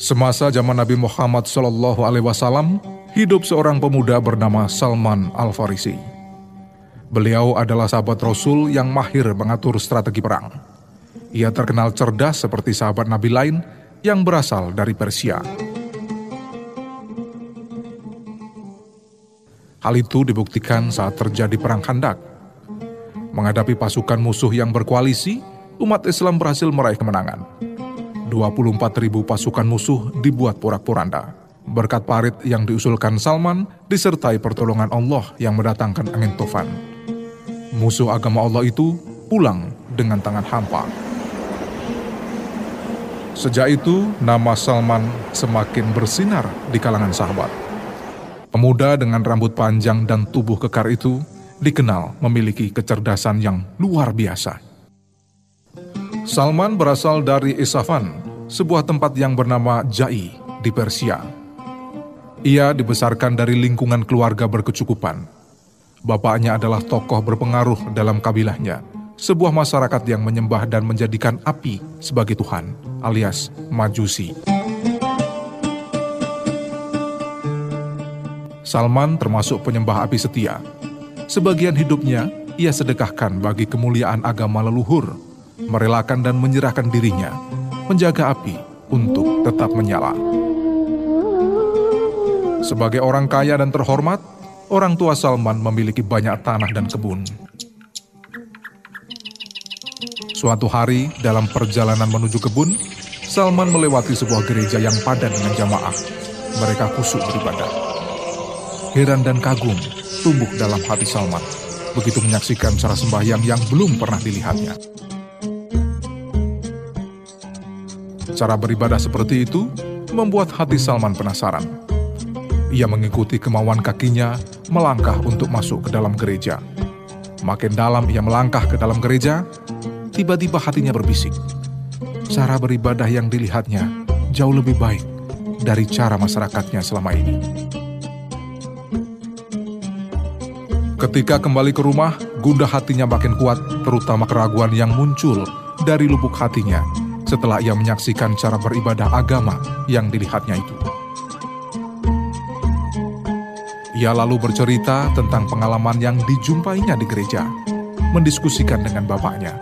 Semasa zaman Nabi Muhammad Shallallahu Alaihi Wasallam, hidup seorang pemuda bernama Salman Al Farisi. Beliau adalah sahabat Rasul yang mahir mengatur strategi perang. Ia terkenal cerdas seperti sahabat Nabi lain yang berasal dari Persia. Hal itu dibuktikan saat terjadi perang Khandak. Menghadapi pasukan musuh yang berkoalisi, umat Islam berhasil meraih kemenangan 24 ribu pasukan musuh dibuat porak-poranda. Berkat parit yang diusulkan Salman disertai pertolongan Allah yang mendatangkan angin tofan. Musuh agama Allah itu pulang dengan tangan hampa. Sejak itu, nama Salman semakin bersinar di kalangan sahabat. Pemuda dengan rambut panjang dan tubuh kekar itu dikenal memiliki kecerdasan yang luar biasa. Salman berasal dari Isafan, sebuah tempat yang bernama Jai di Persia. Ia dibesarkan dari lingkungan keluarga berkecukupan. Bapaknya adalah tokoh berpengaruh dalam kabilahnya, sebuah masyarakat yang menyembah dan menjadikan api sebagai Tuhan, alias Majusi. Salman termasuk penyembah api setia. Sebagian hidupnya ia sedekahkan bagi kemuliaan agama leluhur, merelakan dan menyerahkan dirinya menjaga api untuk tetap menyala. Sebagai orang kaya dan terhormat, orang tua Salman memiliki banyak tanah dan kebun. Suatu hari, dalam perjalanan menuju kebun, Salman melewati sebuah gereja yang padat dengan jamaah. Mereka kusuk beribadah. Heran dan kagum tumbuh dalam hati Salman begitu menyaksikan cara sembahyang yang belum pernah dilihatnya. Cara beribadah seperti itu membuat hati Salman penasaran. Ia mengikuti kemauan kakinya melangkah untuk masuk ke dalam gereja. Makin dalam ia melangkah ke dalam gereja, tiba-tiba hatinya berbisik. Cara beribadah yang dilihatnya jauh lebih baik dari cara masyarakatnya selama ini. Ketika kembali ke rumah, gundah hatinya makin kuat, terutama keraguan yang muncul dari lubuk hatinya setelah ia menyaksikan cara beribadah agama yang dilihatnya itu. Ia lalu bercerita tentang pengalaman yang dijumpainya di gereja, mendiskusikan dengan bapaknya,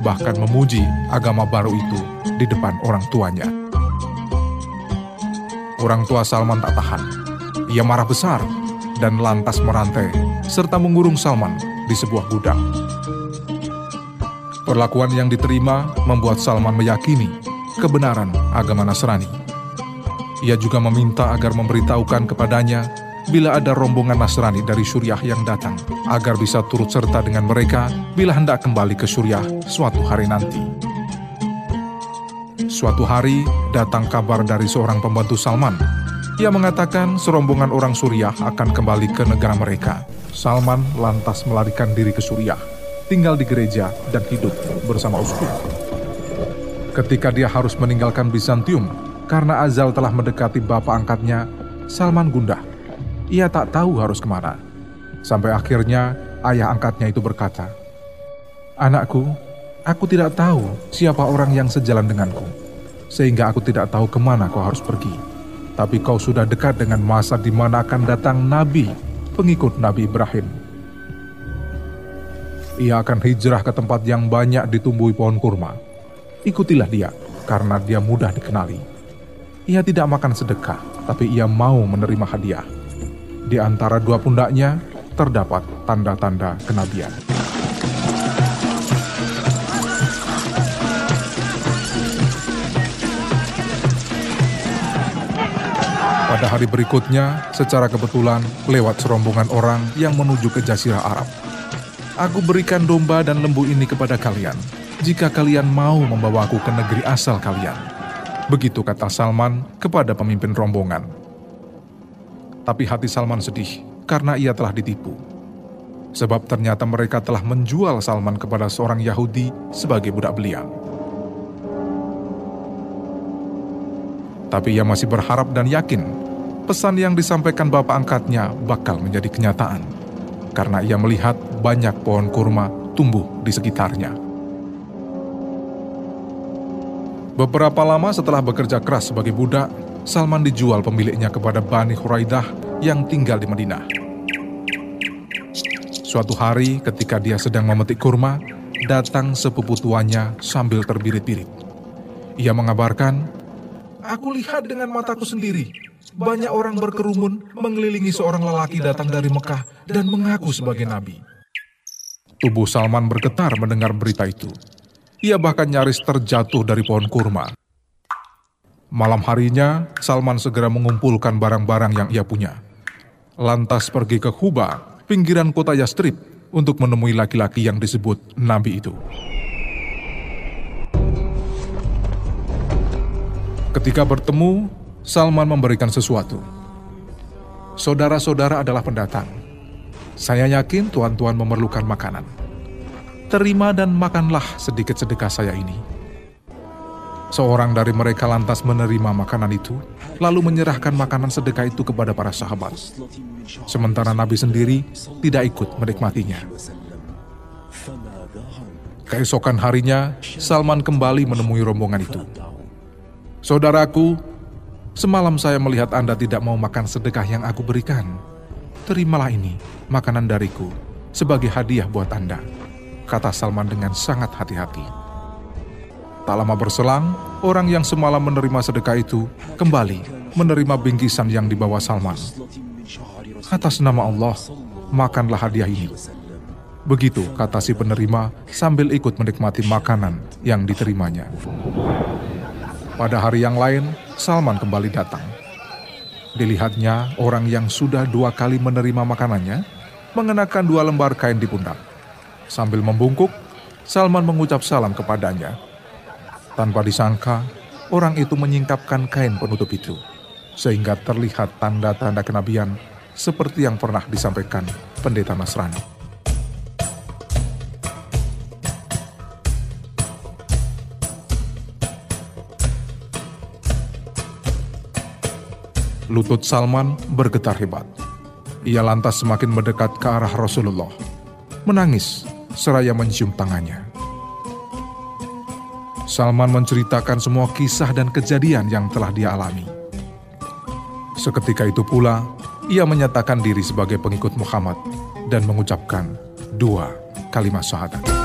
bahkan memuji agama baru itu di depan orang tuanya. Orang tua Salman tak tahan. Ia marah besar dan lantas merantai serta mengurung Salman di sebuah gudang. Perlakuan yang diterima membuat Salman meyakini kebenaran agama Nasrani. Ia juga meminta agar memberitahukan kepadanya bila ada rombongan Nasrani dari Suriah yang datang, agar bisa turut serta dengan mereka bila hendak kembali ke Suriah suatu hari nanti. Suatu hari datang kabar dari seorang pembantu Salman. Ia mengatakan serombongan orang Suriah akan kembali ke negara mereka. Salman lantas melarikan diri ke Suriah tinggal di gereja dan hidup bersama uskup. Ketika dia harus meninggalkan Bizantium karena Azal telah mendekati bapak angkatnya, Salman gundah. Ia tak tahu harus ke mana. Sampai akhirnya ayah angkatnya itu berkata, Anakku, aku tidak tahu siapa orang yang sejalan denganku, sehingga aku tidak tahu ke mana kau harus pergi. Tapi kau sudah dekat dengan masa di mana akan datang Nabi, pengikut Nabi Ibrahim, ia akan hijrah ke tempat yang banyak ditumbuhi pohon kurma. Ikutilah dia, karena dia mudah dikenali. Ia tidak makan sedekah, tapi ia mau menerima hadiah. Di antara dua pundaknya terdapat tanda-tanda kenabian. Pada hari berikutnya, secara kebetulan lewat serombongan orang yang menuju ke Jazirah Arab. Aku berikan domba dan lembu ini kepada kalian, jika kalian mau membawaku ke negeri asal kalian. Begitu kata Salman kepada pemimpin rombongan. Tapi hati Salman sedih karena ia telah ditipu. Sebab ternyata mereka telah menjual Salman kepada seorang Yahudi sebagai budak belian. Tapi ia masih berharap dan yakin pesan yang disampaikan bapak angkatnya bakal menjadi kenyataan karena ia melihat banyak pohon kurma tumbuh di sekitarnya. Beberapa lama setelah bekerja keras sebagai budak, Salman dijual pemiliknya kepada Bani Huraidah yang tinggal di Madinah. Suatu hari ketika dia sedang memetik kurma, datang sepupu tuanya sambil terbirit-birit. Ia mengabarkan, Aku lihat dengan mataku sendiri, banyak orang berkerumun mengelilingi seorang lelaki datang dari Mekah dan mengaku sebagai nabi. Tubuh Salman bergetar mendengar berita itu. Ia bahkan nyaris terjatuh dari pohon kurma. Malam harinya, Salman segera mengumpulkan barang-barang yang ia punya. Lantas pergi ke Kuba, pinggiran kota Yastrib, untuk menemui laki-laki yang disebut Nabi itu. Ketika bertemu, Salman memberikan sesuatu. Saudara-saudara adalah pendatang. Saya yakin tuan-tuan memerlukan makanan. Terima dan makanlah sedikit sedekah saya ini Seorang dari mereka lantas menerima makanan itu, lalu menyerahkan makanan sedekah itu kepada para sahabat. Sementara Nabi sendiri tidak ikut menikmatinya. Keesokan harinya, Salman kembali menemui rombongan itu. Saudaraku, semalam saya melihat Anda tidak mau makan sedekah yang aku berikan. Terimalah ini, makanan dariku, sebagai hadiah buat Anda, kata Salman dengan sangat hati-hati. Tak lama berselang, orang yang semalam menerima sedekah itu kembali menerima bingkisan yang dibawa Salman. Atas nama Allah, makanlah hadiah ini. Begitu kata si penerima sambil ikut menikmati makanan yang diterimanya. Pada hari yang lain, Salman kembali datang. Dilihatnya orang yang sudah dua kali menerima makanannya mengenakan dua lembar kain di pundak. Sambil membungkuk, Salman mengucap salam kepadanya tanpa disangka, orang itu menyingkapkan kain penutup itu, sehingga terlihat tanda-tanda kenabian seperti yang pernah disampaikan pendeta Nasrani. Lutut Salman bergetar hebat. Ia lantas semakin mendekat ke arah Rasulullah, menangis seraya mencium tangannya. Salman menceritakan semua kisah dan kejadian yang telah dia alami. Seketika itu pula, ia menyatakan diri sebagai pengikut Muhammad dan mengucapkan dua kalimat syahadat.